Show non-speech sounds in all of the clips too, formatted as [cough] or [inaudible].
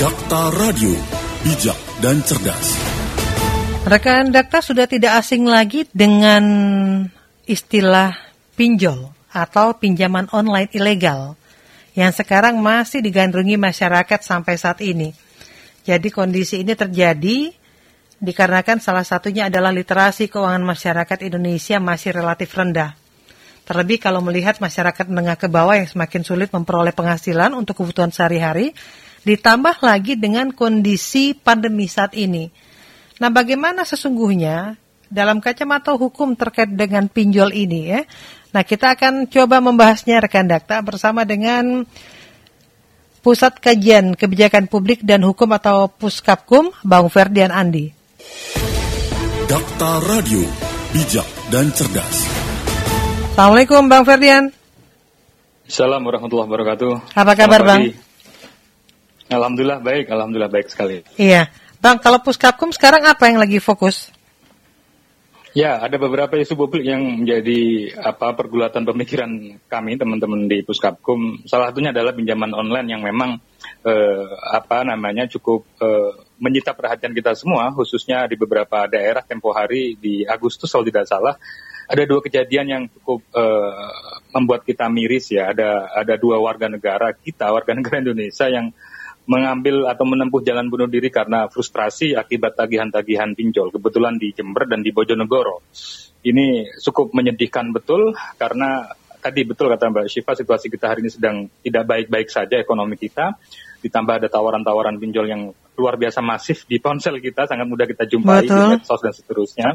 Dakta Radio, bijak dan cerdas. Rekan Dakta sudah tidak asing lagi dengan istilah pinjol atau pinjaman online ilegal yang sekarang masih digandrungi masyarakat sampai saat ini. Jadi kondisi ini terjadi dikarenakan salah satunya adalah literasi keuangan masyarakat Indonesia masih relatif rendah. Terlebih kalau melihat masyarakat menengah ke bawah yang semakin sulit memperoleh penghasilan untuk kebutuhan sehari-hari, ditambah lagi dengan kondisi pandemi saat ini. Nah, bagaimana sesungguhnya dalam kacamata hukum terkait dengan pinjol ini ya? Nah, kita akan coba membahasnya rekan Dakta bersama dengan Pusat Kajian Kebijakan Publik dan Hukum atau Puskapkum, Bang Ferdian Andi. Dakta Radio, bijak dan cerdas. Assalamualaikum Bang Ferdian. Assalamualaikum warahmatullahi wabarakatuh. Apa kabar Bang? Alhamdulillah baik, alhamdulillah baik sekali. Iya, Bang, kalau Puskapkum sekarang apa yang lagi fokus? Ya, ada beberapa isu publik yang menjadi apa pergulatan pemikiran kami teman-teman di Puskapkum. Salah satunya adalah pinjaman online yang memang eh, apa namanya cukup eh, menyita perhatian kita semua, khususnya di beberapa daerah tempo hari di Agustus kalau tidak salah. Ada dua kejadian yang cukup eh, membuat kita miris ya. Ada ada dua warga negara kita, warga negara Indonesia yang mengambil atau menempuh jalan bunuh diri karena frustrasi akibat tagihan-tagihan pinjol. Kebetulan di Jember dan di Bojonegoro. Ini cukup menyedihkan betul karena tadi betul kata Mbak Syifa situasi kita hari ini sedang tidak baik-baik saja ekonomi kita. Ditambah ada tawaran-tawaran pinjol yang luar biasa masif di ponsel kita, sangat mudah kita jumpai Betul. di medsos dan seterusnya.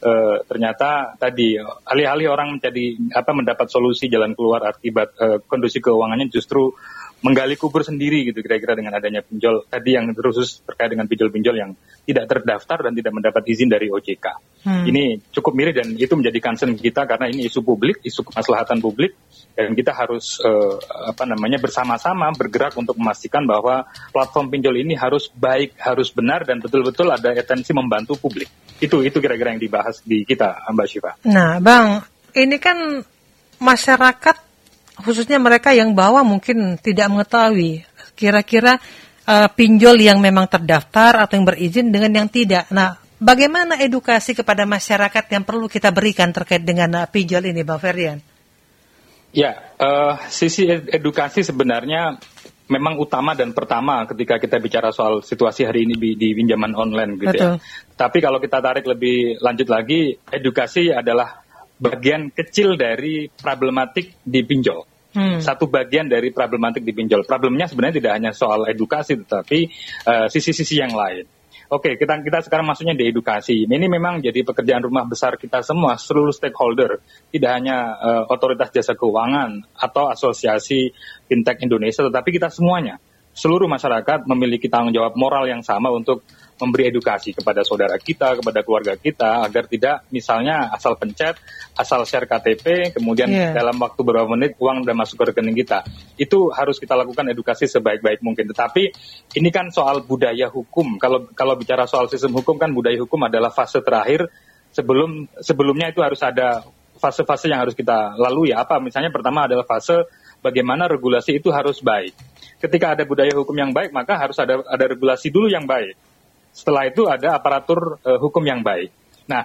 E, ternyata tadi alih-alih orang menjadi apa mendapat solusi jalan keluar akibat e, kondisi keuangannya justru menggali kubur sendiri gitu kira-kira dengan adanya pinjol tadi yang khusus terkait dengan pinjol-pinjol yang tidak terdaftar dan tidak mendapat izin dari OJK. Hmm. Ini cukup mirip dan itu menjadi concern kita karena ini isu publik, isu kemaslahatan publik dan kita harus uh, apa namanya bersama-sama bergerak untuk memastikan bahwa platform pinjol ini harus baik, harus benar dan betul-betul ada atensi membantu publik. Itu itu kira-kira yang dibahas di kita Mbak Syifa. Nah, Bang, ini kan masyarakat khususnya mereka yang bawa mungkin tidak mengetahui kira-kira uh, pinjol yang memang terdaftar atau yang berizin dengan yang tidak. Nah, bagaimana edukasi kepada masyarakat yang perlu kita berikan terkait dengan uh, pinjol ini, Bang Ferdian? Ya, uh, sisi edukasi sebenarnya memang utama dan pertama ketika kita bicara soal situasi hari ini di, di pinjaman online gitu ya. Betul. ya. Tapi kalau kita tarik lebih lanjut lagi, edukasi adalah bagian kecil dari problematik di pinjol. Hmm. Satu bagian dari problematik di pinjol. Problemnya sebenarnya tidak hanya soal edukasi, tetapi uh, sisi-sisi yang lain. Oke, kita kita sekarang masuknya di edukasi. Ini memang jadi pekerjaan rumah besar kita semua, seluruh stakeholder, tidak hanya uh, otoritas jasa keuangan atau asosiasi fintech Indonesia, tetapi kita semuanya, seluruh masyarakat memiliki tanggung jawab moral yang sama untuk memberi edukasi kepada saudara kita, kepada keluarga kita agar tidak misalnya asal pencet, asal share KTP, kemudian yeah. dalam waktu beberapa menit uang sudah masuk ke rekening kita. Itu harus kita lakukan edukasi sebaik-baik mungkin. Tetapi ini kan soal budaya hukum. Kalau kalau bicara soal sistem hukum kan budaya hukum adalah fase terakhir sebelum sebelumnya itu harus ada fase-fase yang harus kita lalui. Apa misalnya pertama adalah fase bagaimana regulasi itu harus baik. Ketika ada budaya hukum yang baik, maka harus ada ada regulasi dulu yang baik. Setelah itu ada aparatur uh, hukum yang baik. Nah,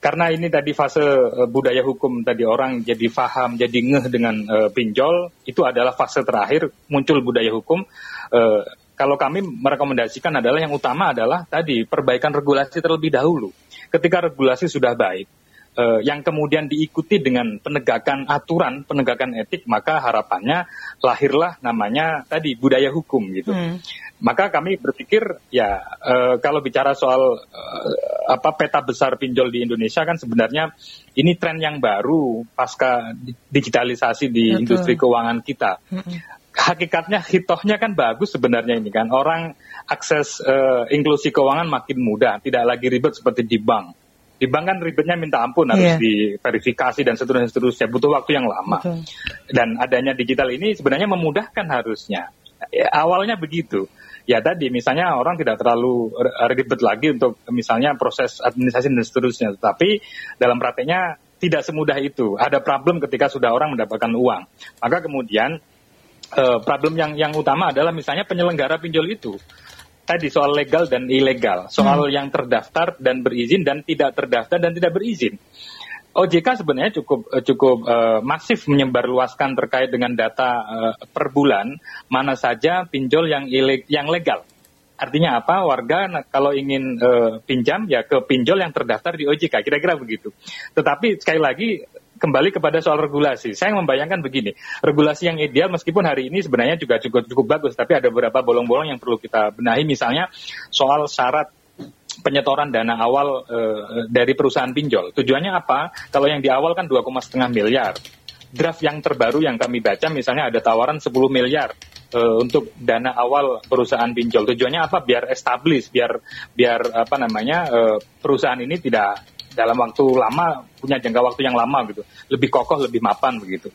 karena ini tadi fase uh, budaya hukum tadi orang jadi faham, jadi ngeh dengan uh, pinjol, itu adalah fase terakhir muncul budaya hukum. Uh, kalau kami merekomendasikan adalah yang utama adalah tadi perbaikan regulasi terlebih dahulu. Ketika regulasi sudah baik, uh, yang kemudian diikuti dengan penegakan aturan, penegakan etik, maka harapannya lahirlah namanya tadi budaya hukum gitu. Hmm. Maka kami berpikir ya uh, kalau bicara soal uh, apa peta besar pinjol di Indonesia kan sebenarnya ini tren yang baru pasca digitalisasi di Betul. industri keuangan kita. Hmm. Hakikatnya hitohnya kan bagus sebenarnya ini kan orang akses uh, inklusi keuangan makin mudah, tidak lagi ribet seperti di bank di bank kan ribetnya minta ampun harus yeah. diverifikasi dan seterusnya seterusnya butuh waktu yang lama. Betul. dan adanya digital ini sebenarnya memudahkan harusnya. Ya, awalnya begitu. Ya tadi misalnya orang tidak terlalu ribet lagi untuk misalnya proses administrasi dan seterusnya. Tapi dalam prakteknya tidak semudah itu. Ada problem ketika sudah orang mendapatkan uang. Maka kemudian uh, problem yang yang utama adalah misalnya penyelenggara pinjol itu tadi soal legal dan ilegal, soal hmm. yang terdaftar dan berizin dan tidak terdaftar dan tidak berizin. OJK sebenarnya cukup eh, cukup uh, masif menyebarluaskan terkait dengan data uh, per bulan mana saja pinjol yang ileg yang legal. Artinya apa? Warga kalau ingin uh, pinjam ya ke pinjol yang terdaftar di OJK, kira-kira begitu. Tetapi sekali lagi kembali kepada soal regulasi. Saya membayangkan begini, regulasi yang ideal meskipun hari ini sebenarnya juga cukup cukup bagus, tapi ada beberapa bolong-bolong yang perlu kita benahi. Misalnya soal syarat penyetoran dana awal e, dari perusahaan pinjol. Tujuannya apa? Kalau yang di awal kan 2,5 miliar. Draft yang terbaru yang kami baca misalnya ada tawaran 10 miliar e, untuk dana awal perusahaan pinjol. Tujuannya apa? Biar establish, biar biar apa namanya e, perusahaan ini tidak dalam waktu lama punya jangka waktu yang lama gitu, lebih kokoh, lebih mapan begitu.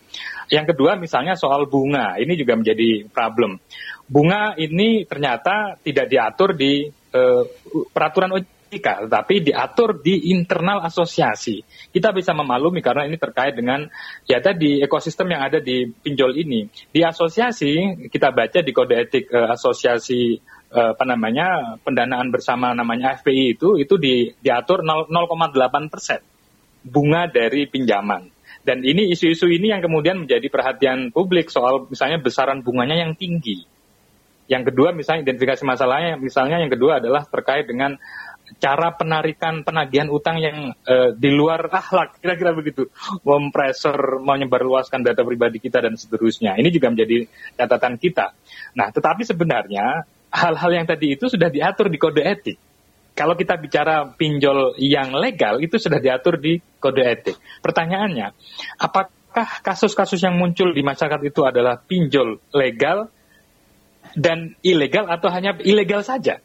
Yang kedua misalnya soal bunga, ini juga menjadi problem. Bunga ini ternyata tidak diatur di uh, peraturan OJK, tetapi diatur di internal asosiasi. Kita bisa memaklumi karena ini terkait dengan ya tadi ekosistem yang ada di pinjol ini. Di asosiasi kita baca di kode etik uh, asosiasi Eh, apa namanya pendanaan bersama namanya FPI itu itu di, diatur 0,8 persen bunga dari pinjaman. Dan ini isu-isu ini yang kemudian menjadi perhatian publik soal misalnya besaran bunganya yang tinggi. Yang kedua misalnya identifikasi masalahnya, misalnya yang kedua adalah terkait dengan cara penarikan penagihan utang yang uh, di luar akhlak, kira-kira begitu, mempresor, menyebarluaskan data pribadi kita dan seterusnya. Ini juga menjadi catatan kita. Nah, tetapi sebenarnya hal-hal yang tadi itu sudah diatur di kode etik. Kalau kita bicara pinjol yang legal itu sudah diatur di kode etik. Pertanyaannya, apakah kasus-kasus yang muncul di masyarakat itu adalah pinjol legal dan ilegal atau hanya ilegal saja?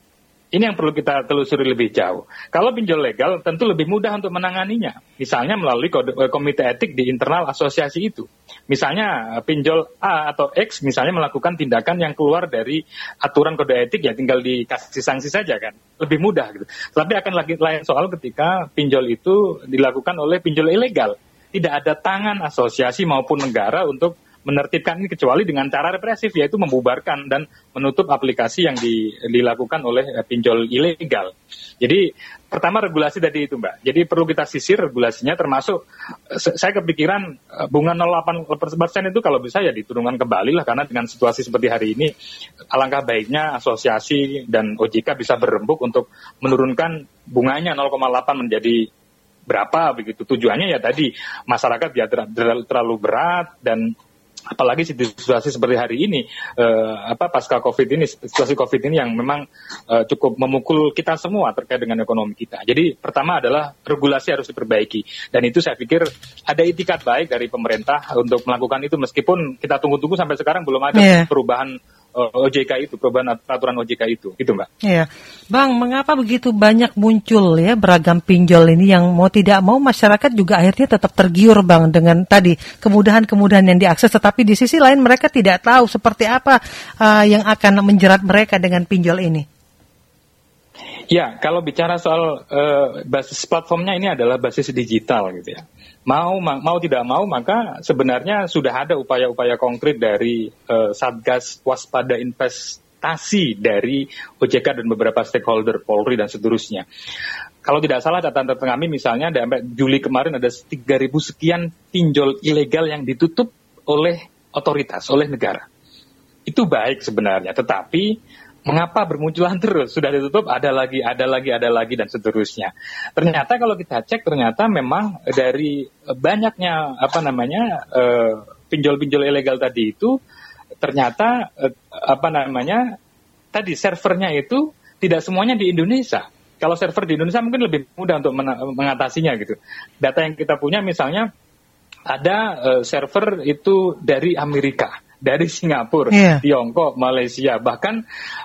Ini yang perlu kita telusuri lebih jauh. Kalau pinjol legal tentu lebih mudah untuk menanganinya. Misalnya melalui eh, komite etik di internal asosiasi itu. Misalnya eh, pinjol A atau X misalnya melakukan tindakan yang keluar dari aturan kode etik ya tinggal dikasih sanksi saja kan. Lebih mudah gitu. Tapi akan lagi lain soal ketika pinjol itu dilakukan oleh pinjol ilegal. Tidak ada tangan asosiasi maupun negara untuk menertibkan ini kecuali dengan cara represif yaitu membubarkan dan menutup aplikasi yang di, dilakukan oleh eh, pinjol ilegal. Jadi pertama regulasi tadi itu Mbak. Jadi perlu kita sisir regulasinya termasuk eh, saya kepikiran eh, bunga 0,8 persen itu kalau bisa ya diturunkan kembali lah karena dengan situasi seperti hari ini alangkah baiknya asosiasi dan OJK bisa berembuk untuk menurunkan bunganya 0,8 menjadi berapa begitu tujuannya ya tadi masyarakat ya terlalu berat dan apalagi situasi seperti hari ini uh, apa pasca covid ini situasi covid ini yang memang uh, cukup memukul kita semua terkait dengan ekonomi kita jadi pertama adalah regulasi harus diperbaiki dan itu saya pikir ada itikat baik dari pemerintah untuk melakukan itu meskipun kita tunggu-tunggu sampai sekarang belum ada yeah. perubahan OJK itu, perubahan peraturan OJK itu, itu Mbak. Iya, Bang, mengapa begitu banyak muncul ya beragam pinjol ini yang mau tidak mau masyarakat juga akhirnya tetap tergiur Bang dengan tadi kemudahan-kemudahan yang diakses, tetapi di sisi lain mereka tidak tahu seperti apa uh, yang akan menjerat mereka dengan pinjol ini. Ya, kalau bicara soal uh, basis platformnya ini adalah basis digital gitu ya mau mau tidak mau maka sebenarnya sudah ada upaya-upaya konkret dari uh, Satgas Waspada Investasi dari OJK dan beberapa stakeholder Polri dan seterusnya. Kalau tidak salah catatan kami misalnya sampai Juli kemarin ada 3.000 sekian pinjol ilegal yang ditutup oleh otoritas, oleh negara. Itu baik sebenarnya, tetapi Mengapa bermunculan terus? Sudah ditutup, ada lagi, ada lagi, ada lagi, dan seterusnya. Ternyata kalau kita cek, ternyata memang dari banyaknya apa namanya eh, pinjol-pinjol ilegal tadi itu, ternyata uh, apa namanya tadi servernya itu tidak semuanya di Indonesia. Kalau server di Indonesia mungkin lebih mudah untuk mengatasinya gitu. Data yang kita punya misalnya ada uh, server itu dari Amerika dari Singapura, yeah. Tiongkok, Malaysia. Bahkan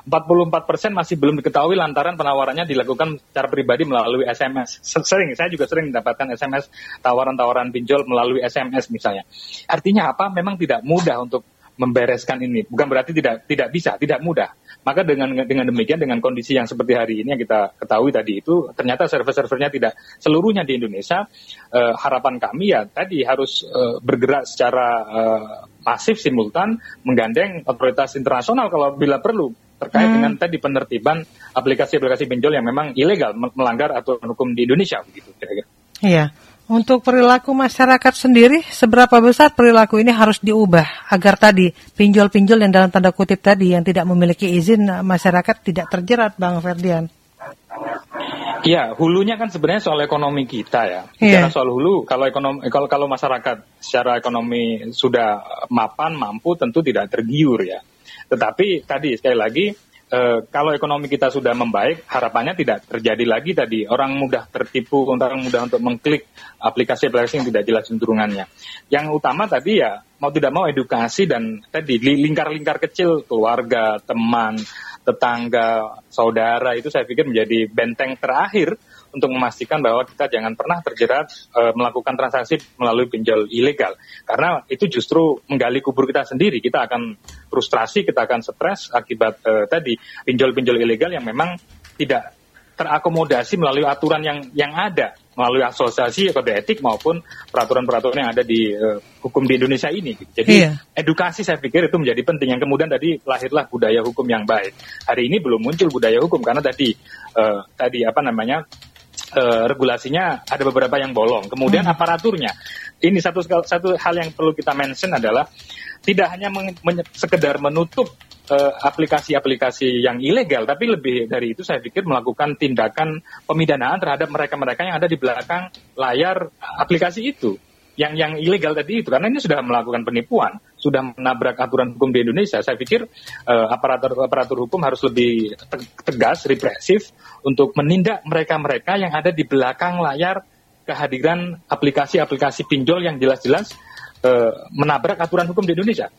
44 persen masih belum diketahui lantaran penawarannya dilakukan secara pribadi melalui SMS. Sering, saya juga sering mendapatkan SMS tawaran-tawaran pinjol melalui SMS misalnya. Artinya apa? Memang tidak mudah untuk membereskan ini. Bukan berarti tidak tidak bisa, tidak mudah. Maka dengan dengan demikian dengan kondisi yang seperti hari ini yang kita ketahui tadi itu ternyata server-servernya tidak seluruhnya di Indonesia. Uh, harapan kami ya tadi harus uh, bergerak secara uh, masif simultan menggandeng otoritas internasional kalau bila perlu terkait hmm. dengan tadi penertiban aplikasi-aplikasi pinjol yang memang ilegal melanggar aturan hukum di Indonesia begitu kira-kira. Iya. Untuk perilaku masyarakat sendiri, seberapa besar perilaku ini harus diubah agar tadi pinjol-pinjol yang dalam tanda kutip tadi yang tidak memiliki izin masyarakat tidak terjerat, Bang Ferdian? Iya, hulunya kan sebenarnya soal ekonomi kita ya. Bicara yeah. soal hulu, kalau ekonomi kalau kalau masyarakat secara ekonomi sudah mapan, mampu, tentu tidak tergiur ya. Tetapi tadi sekali lagi e, kalau ekonomi kita sudah membaik, harapannya tidak terjadi lagi tadi orang mudah tertipu, orang mudah untuk mengklik aplikasi-aplikasi yang tidak jelas cenderungannya. Yang utama tadi ya mau tidak mau edukasi dan tadi lingkar-lingkar kecil keluarga, teman, tetangga, saudara itu saya pikir menjadi benteng terakhir untuk memastikan bahwa kita jangan pernah terjerat e, melakukan transaksi melalui pinjol ilegal. Karena itu justru menggali kubur kita sendiri. Kita akan frustrasi, kita akan stres akibat e, tadi pinjol-pinjol ilegal yang memang tidak terakomodasi melalui aturan yang yang ada melalui asosiasi kode etik maupun peraturan-peraturan yang ada di uh, hukum di Indonesia ini. Jadi iya. edukasi saya pikir itu menjadi penting. Yang kemudian tadi lahirlah budaya hukum yang baik. Hari ini belum muncul budaya hukum karena tadi uh, tadi apa namanya uh, regulasinya ada beberapa yang bolong. Kemudian hmm. aparaturnya. Ini satu satu hal yang perlu kita mention adalah tidak hanya men, men, sekedar menutup eh, aplikasi-aplikasi uh, yang ilegal, tapi lebih dari itu saya pikir melakukan tindakan pemidanaan terhadap mereka-mereka yang ada di belakang layar aplikasi itu yang yang ilegal tadi itu karena ini sudah melakukan penipuan, sudah menabrak aturan hukum di Indonesia. Saya pikir uh, aparatur aparatur hukum harus lebih tegas, represif untuk menindak mereka-mereka yang ada di belakang layar kehadiran aplikasi-aplikasi pinjol yang jelas-jelas uh, menabrak aturan hukum di Indonesia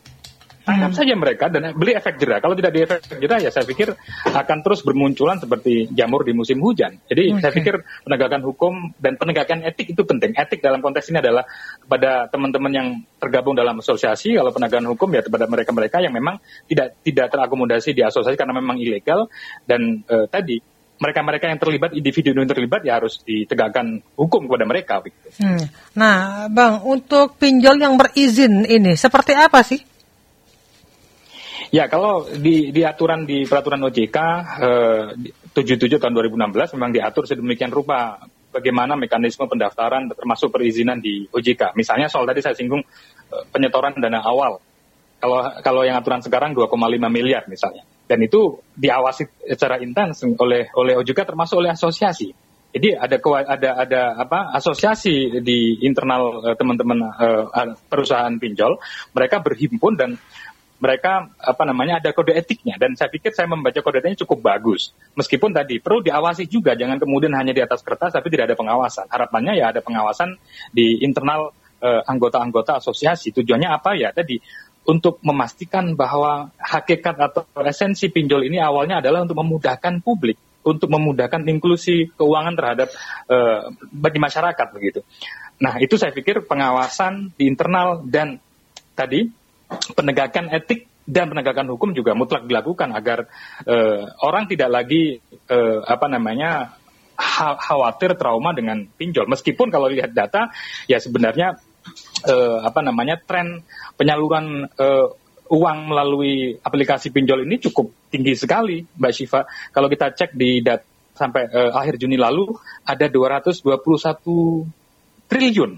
tangkap hmm. saja mereka dan beli efek jerah. Kalau tidak di efek jerah ya saya pikir akan terus bermunculan seperti jamur di musim hujan. Jadi okay. saya pikir penegakan hukum dan penegakan etik itu penting. Etik dalam konteks ini adalah kepada teman-teman yang tergabung dalam asosiasi. Kalau penegakan hukum ya kepada mereka-mereka yang memang tidak tidak terakomodasi di asosiasi karena memang ilegal dan uh, tadi mereka-mereka yang terlibat, individu yang terlibat ya harus ditegakkan hukum kepada mereka. Hmm. Nah, Bang, untuk pinjol yang berizin ini seperti apa sih? Ya, kalau di, di aturan di peraturan OJK eh, 77 tahun 2016 memang diatur sedemikian rupa bagaimana mekanisme pendaftaran termasuk perizinan di OJK. Misalnya soal tadi saya singgung eh, penyetoran dana awal. Kalau kalau yang aturan sekarang 2,5 miliar misalnya. Dan itu diawasi secara intens oleh oleh OJK termasuk oleh asosiasi. Jadi ada ada ada apa asosiasi di internal eh, teman-teman uh, perusahaan pinjol, mereka berhimpun dan mereka apa namanya ada kode etiknya dan saya pikir saya membaca kode etiknya cukup bagus. Meskipun tadi perlu diawasi juga, jangan kemudian hanya di atas kertas tapi tidak ada pengawasan. Harapannya ya ada pengawasan di internal eh, anggota-anggota asosiasi. Tujuannya apa ya tadi untuk memastikan bahwa hakikat atau esensi pinjol ini awalnya adalah untuk memudahkan publik, untuk memudahkan inklusi keuangan terhadap uh, bagi masyarakat begitu. Nah itu saya pikir pengawasan di internal dan tadi penegakan etik dan penegakan hukum juga mutlak dilakukan agar uh, orang tidak lagi uh, apa namanya khawatir trauma dengan pinjol. Meskipun kalau lihat data ya sebenarnya uh, apa namanya tren penyaluran uh, uang melalui aplikasi pinjol ini cukup tinggi sekali, Mbak Syifa. Kalau kita cek di data sampai uh, akhir Juni lalu ada 221 triliun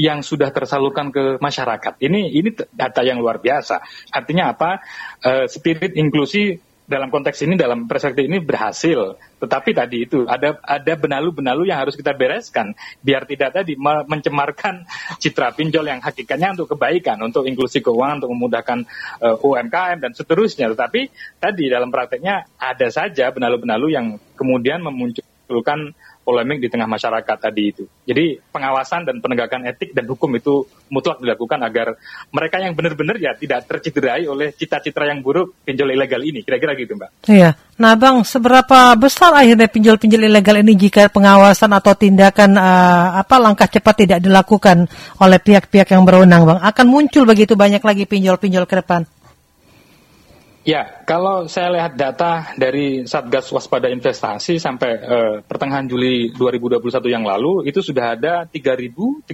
yang sudah tersalurkan ke masyarakat. Ini ini data yang luar biasa. Artinya apa? Uh, spirit inklusi dalam konteks ini dalam perspektif ini berhasil. Tetapi tadi itu ada ada benalu-benalu yang harus kita bereskan biar tidak tadi mencemarkan citra pinjol yang hakikatnya untuk kebaikan, untuk inklusi keuangan, untuk memudahkan uh, eh, UMKM dan seterusnya. Tetapi tadi dalam prakteknya ada saja benalu-benalu yang kemudian memunculkan menimbulkan polemik di tengah masyarakat tadi itu. Jadi pengawasan dan penegakan etik dan hukum itu mutlak dilakukan agar mereka yang benar-benar ya tidak tercederai oleh cita-cita yang buruk pinjol ilegal ini. Kira-kira gitu, Mbak. Iya. Nah, Bang, seberapa besar akhirnya pinjol-pinjol ilegal ini jika pengawasan atau tindakan uh, apa langkah cepat tidak dilakukan oleh pihak-pihak yang berwenang, Bang? Akan muncul begitu banyak lagi pinjol-pinjol ke depan? Ya, kalau saya lihat data dari Satgas Waspada Investasi sampai uh, pertengahan Juli 2021 yang lalu itu sudah ada 3.365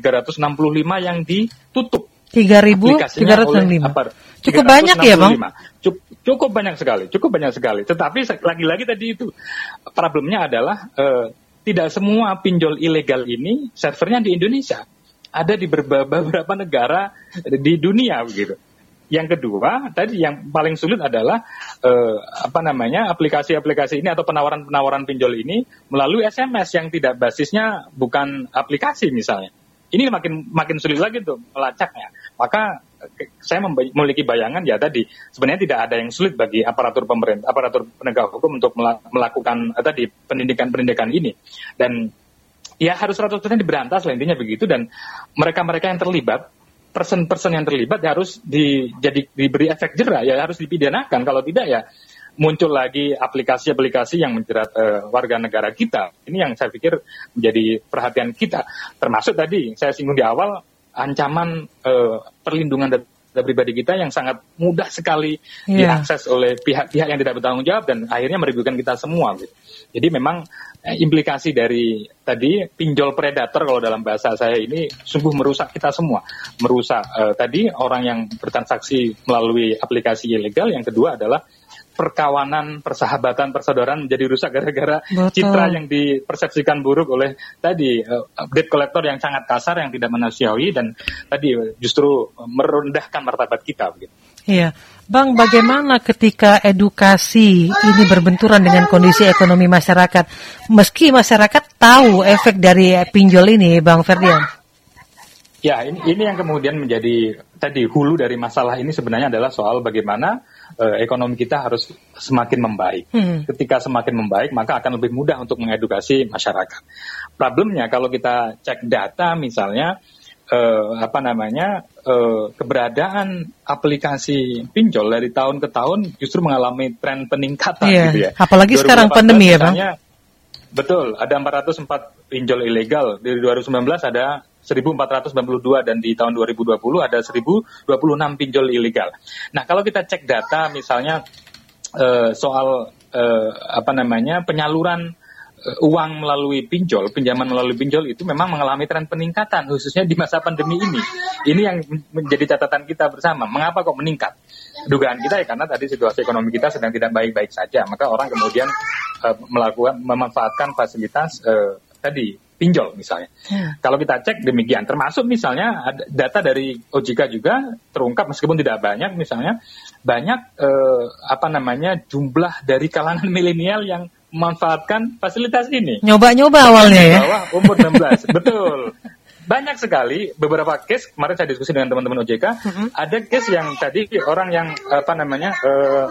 yang ditutup. 3.365. Cukup banyak ya, Bang? Cukup, banyak sekali, cukup banyak sekali. Tetapi lagi-lagi tadi itu problemnya adalah uh, tidak semua pinjol ilegal ini servernya di Indonesia. Ada di beberapa negara di dunia begitu. Yang kedua, tadi yang paling sulit adalah eh, apa namanya aplikasi-aplikasi ini atau penawaran-penawaran pinjol ini melalui SMS yang tidak basisnya bukan aplikasi misalnya. Ini makin makin sulit lagi tuh melacaknya. Maka saya memiliki bayangan ya tadi sebenarnya tidak ada yang sulit bagi aparatur pemerintah, aparatur penegak hukum untuk melakukan eh, tadi pendidikan-pendidikan ini dan ya harus 100% diberantas lah intinya begitu dan mereka-mereka yang terlibat person-person yang terlibat ya harus di, jadi diberi efek jerah ya harus dipidanakan. Kalau tidak ya muncul lagi aplikasi-aplikasi yang menjerat uh, warga negara kita. Ini yang saya pikir menjadi perhatian kita. Termasuk tadi saya singgung di awal ancaman uh, perlindungan data pribadi kita yang sangat mudah sekali yeah. diakses oleh pihak-pihak yang tidak bertanggung jawab dan akhirnya merugikan kita semua gitu. Jadi memang eh, implikasi dari tadi pinjol predator kalau dalam bahasa saya ini sungguh merusak kita semua. Merusak eh, tadi orang yang bertransaksi melalui aplikasi ilegal, yang kedua adalah perkawanan, persahabatan, persaudaraan menjadi rusak gara-gara citra yang dipersepsikan buruk oleh tadi uh, debt collector yang sangat kasar yang tidak manusiawi dan tadi justru merendahkan martabat kita begitu. Iya. Bang, bagaimana ketika edukasi ini berbenturan dengan kondisi ekonomi masyarakat? Meski masyarakat tahu efek dari pinjol ini, Bang Ferdian. Ya, ini, ini yang kemudian menjadi tadi hulu dari masalah ini sebenarnya adalah soal bagaimana uh, ekonomi kita harus semakin membaik. Hmm. Ketika semakin membaik, maka akan lebih mudah untuk mengedukasi masyarakat. Problemnya kalau kita cek data misalnya uh, apa namanya uh, keberadaan aplikasi pinjol dari tahun ke tahun justru mengalami tren peningkatan iya. gitu ya. Apalagi sekarang pandemi ya, Bang. Betul, ada 404 pinjol ilegal. Dari 2019 ada 1492 dan di tahun 2020 ada 1026 pinjol ilegal. Nah, kalau kita cek data misalnya uh, soal uh, apa namanya penyaluran Eh, uang melalui pinjol, pinjaman melalui pinjol itu memang mengalami tren peningkatan khususnya di masa pandemi ini. Ini yang menjadi catatan kita bersama. Mengapa kok meningkat? Dugaan kita ya karena tadi situasi ekonomi kita sedang tidak baik-baik saja, maka orang kemudian uh, melakukan memanfaatkan fasilitas uh, tadi pinjol misalnya. Hmm. Kalau kita cek demikian, termasuk misalnya ada data dari OJK juga terungkap meskipun tidak banyak misalnya banyak eh, apa namanya jumlah dari kalangan [laughs] milenial yang memanfaatkan fasilitas ini. Nyoba-nyoba awalnya ya. Bawah umur 16, betul. Banyak sekali beberapa case kemarin saya diskusi dengan teman-teman OJK, uh -huh. ada case yang tadi orang yang apa namanya uh,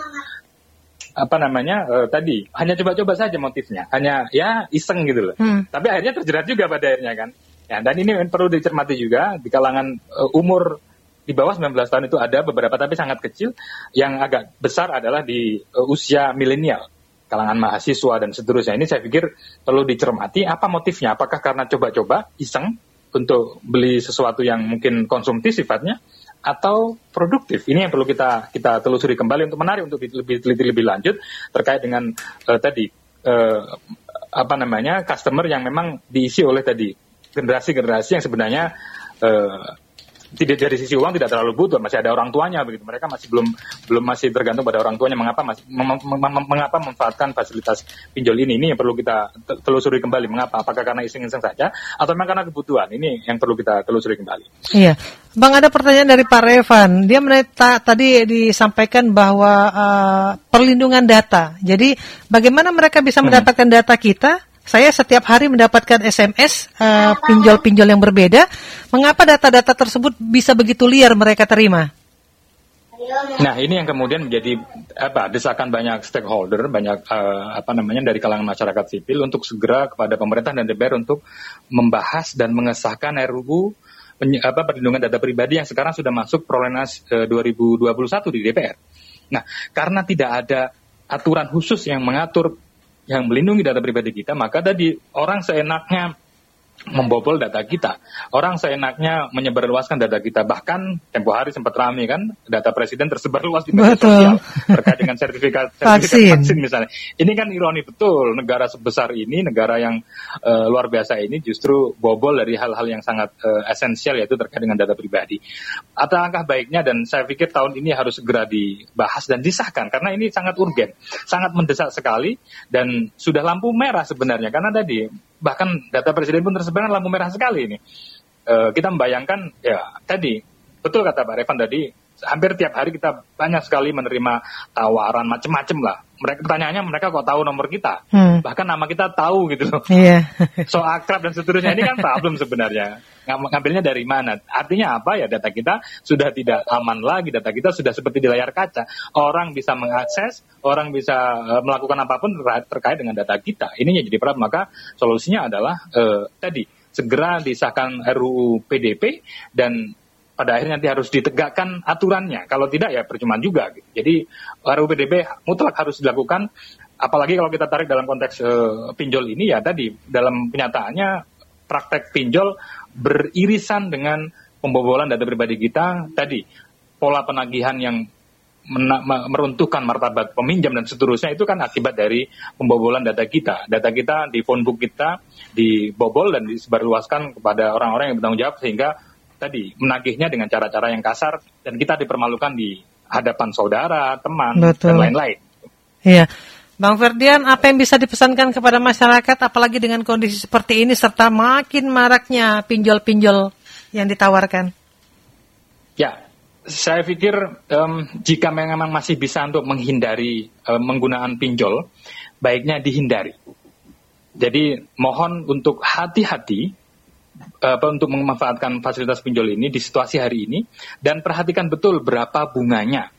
apa namanya uh, tadi hanya coba-coba saja motifnya, hanya ya iseng gitu loh. Hmm. Tapi akhirnya terjerat juga pada akhirnya kan. Ya, dan ini perlu dicermati juga di kalangan uh, umur di bawah 19 tahun itu ada beberapa tapi sangat kecil, yang agak besar adalah di uh, usia milenial kalangan mahasiswa dan seterusnya ini saya pikir perlu dicermati apa motifnya apakah karena coba-coba iseng untuk beli sesuatu yang mungkin konsumtif sifatnya atau produktif. Ini yang perlu kita kita telusuri kembali untuk menarik untuk lebih teliti lebih lanjut terkait dengan uh, tadi uh, apa namanya customer yang memang diisi oleh tadi generasi-generasi yang sebenarnya uh, tidak dari sisi uang tidak terlalu butuh masih ada orang tuanya begitu. Mereka masih belum belum masih tergantung pada orang tuanya. Mengapa masih mem, mem, mem, mengapa memanfaatkan fasilitas pinjol ini? Ini yang perlu kita telusuri kembali. Mengapa? Apakah karena iseng-iseng saja? Atau memang karena kebutuhan? Ini yang perlu kita telusuri kembali. Iya. Bang ada pertanyaan dari Pak Revan. Dia meneta, tadi disampaikan bahwa uh, perlindungan data. Jadi bagaimana mereka bisa hmm. mendapatkan data kita saya setiap hari mendapatkan SMS uh, pinjol-pinjol yang berbeda. Mengapa data-data tersebut bisa begitu liar mereka terima? Nah, ini yang kemudian menjadi apa desakan banyak stakeholder, banyak uh, apa namanya dari kalangan masyarakat sipil untuk segera kepada pemerintah dan DPR untuk membahas dan mengesahkan RUU apa perlindungan data pribadi yang sekarang sudah masuk prolegnas uh, 2021 di DPR. Nah, karena tidak ada aturan khusus yang mengatur yang melindungi data pribadi kita, maka tadi orang seenaknya membobol data kita. Orang seenaknya menyebarluaskan data kita. Bahkan tempo hari sempat ramai kan data presiden tersebar luas di media sosial terkait dengan sertifikat, [laughs] sertifikat vaksin. vaksin misalnya. Ini kan ironi betul negara sebesar ini, negara yang uh, luar biasa ini justru bobol dari hal-hal yang sangat uh, esensial yaitu terkait dengan data pribadi. Atau langkah baiknya dan saya pikir tahun ini harus segera dibahas dan disahkan karena ini sangat urgen, sangat mendesak sekali dan sudah lampu merah sebenarnya karena tadi bahkan data presiden pun tersebar lampu merah sekali ini. E, kita membayangkan ya tadi betul kata Pak Revan tadi hampir tiap hari kita banyak sekali menerima tawaran macam-macam lah. Mereka pertanyaannya mereka kok tahu nomor kita, hmm. bahkan nama kita tahu gitu loh. Iya. [laughs] so akrab dan seterusnya ini kan problem sebenarnya. Ngambilnya dari mana? Artinya apa ya data kita sudah tidak aman lagi, data kita sudah seperti di layar kaca. Orang bisa mengakses, orang bisa uh, melakukan apa pun terkait dengan data kita. Ini yang jadi problem. Maka solusinya adalah uh, tadi segera disahkan RUU PDP dan pada akhirnya nanti harus ditegakkan aturannya. Kalau tidak ya percuma juga. Gitu. Jadi RUU PDB mutlak harus dilakukan. Apalagi kalau kita tarik dalam konteks uh, pinjol ini ya tadi dalam kenyataannya praktek pinjol beririsan dengan pembobolan data pribadi kita. Tadi pola penagihan yang meruntuhkan martabat peminjam dan seterusnya itu kan akibat dari pembobolan data kita. Data kita di phonebook kita dibobol dan disebarluaskan kepada orang-orang yang bertanggung jawab sehingga tadi menagihnya dengan cara-cara yang kasar dan kita dipermalukan di hadapan saudara, teman Betul. dan lain-lain. Iya. Bang Ferdian, apa yang bisa dipesankan kepada masyarakat apalagi dengan kondisi seperti ini serta makin maraknya pinjol-pinjol yang ditawarkan? Ya, saya pikir um, jika memang masih bisa untuk menghindari um, menggunakan pinjol, baiknya dihindari. Jadi mohon untuk hati-hati apa untuk memanfaatkan fasilitas pinjol ini di situasi hari ini dan perhatikan betul berapa bunganya.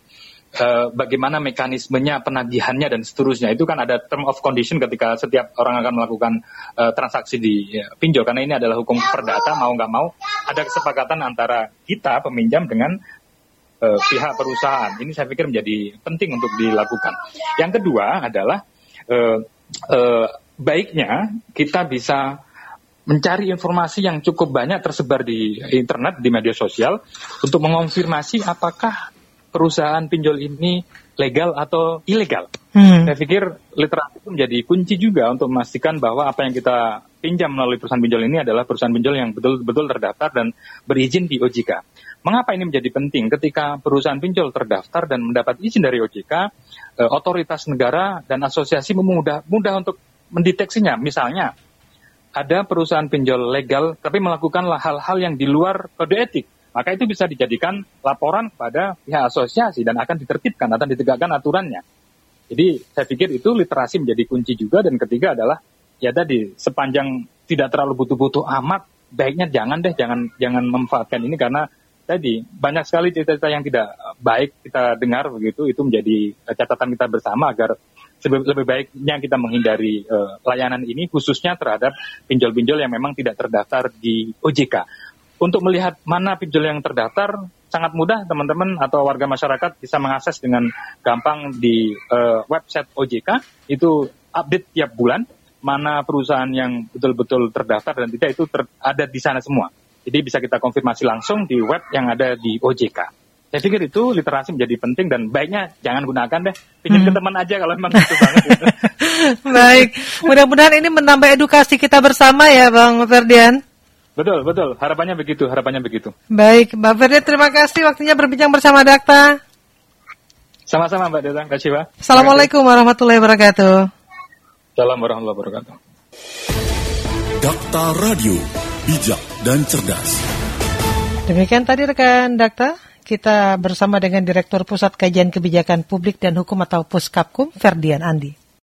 Uh, bagaimana mekanismenya, penagihannya dan seterusnya. Itu kan ada term of condition ketika setiap orang akan melakukan uh, transaksi di ya, pinjol. Karena ini adalah hukum perdata mau nggak mau ada kesepakatan antara kita peminjam dengan uh, pihak perusahaan. Ini saya pikir menjadi penting untuk dilakukan. Yang kedua adalah uh, uh, baiknya kita bisa mencari informasi yang cukup banyak tersebar di internet, di media sosial, untuk mengonfirmasi apakah perusahaan pinjol ini legal atau ilegal. Hmm. Saya pikir literasi itu menjadi kunci juga untuk memastikan bahwa apa yang kita pinjam melalui perusahaan pinjol ini adalah perusahaan pinjol yang betul-betul terdaftar dan berizin di OJK. Mengapa ini menjadi penting? Ketika perusahaan pinjol terdaftar dan mendapat izin dari OJK, eh, otoritas negara dan asosiasi memudah mudah untuk mendeteksinya. Misalnya, ada perusahaan pinjol legal tapi melakukan hal-hal yang di luar kode etik, maka itu bisa dijadikan laporan kepada pihak asosiasi dan akan ditertibkan, akan ditegakkan aturannya. Jadi saya pikir itu literasi menjadi kunci juga dan ketiga adalah ya tadi sepanjang tidak terlalu butuh-butuh amat, baiknya jangan deh, jangan jangan memanfaatkan ini karena tadi banyak sekali cerita-cerita yang tidak baik kita dengar begitu itu menjadi catatan kita bersama agar lebih baiknya kita menghindari uh, layanan ini khususnya terhadap pinjol-pinjol yang memang tidak terdaftar di OJK. Untuk melihat mana pinjol yang terdaftar sangat mudah teman-teman atau warga masyarakat bisa mengakses dengan gampang di uh, website OJK itu update tiap bulan mana perusahaan yang betul-betul terdaftar dan tidak itu ter ada di sana semua. Jadi bisa kita konfirmasi langsung di web yang ada di OJK. Saya pikir itu literasi menjadi penting dan baiknya jangan gunakan deh. Pinjam hmm. ke teman aja kalau memang itu banget. [laughs] Baik, mudah-mudahan ini menambah edukasi kita bersama ya Bang Ferdian. Betul, betul. Harapannya begitu, harapannya begitu. Baik, Bang Ferdian terima kasih waktunya berbincang bersama Dakta. Sama-sama Mbak Deta, kasih Pak. Assalamualaikum warahmatullahi wabarakatuh. Salam warahmatullahi wabarakatuh. Dakta Radio, bijak dan cerdas. Demikian tadi rekan Dakta kita bersama dengan Direktur Pusat Kajian Kebijakan Publik dan Hukum atau Puskapkum, Ferdian Andi.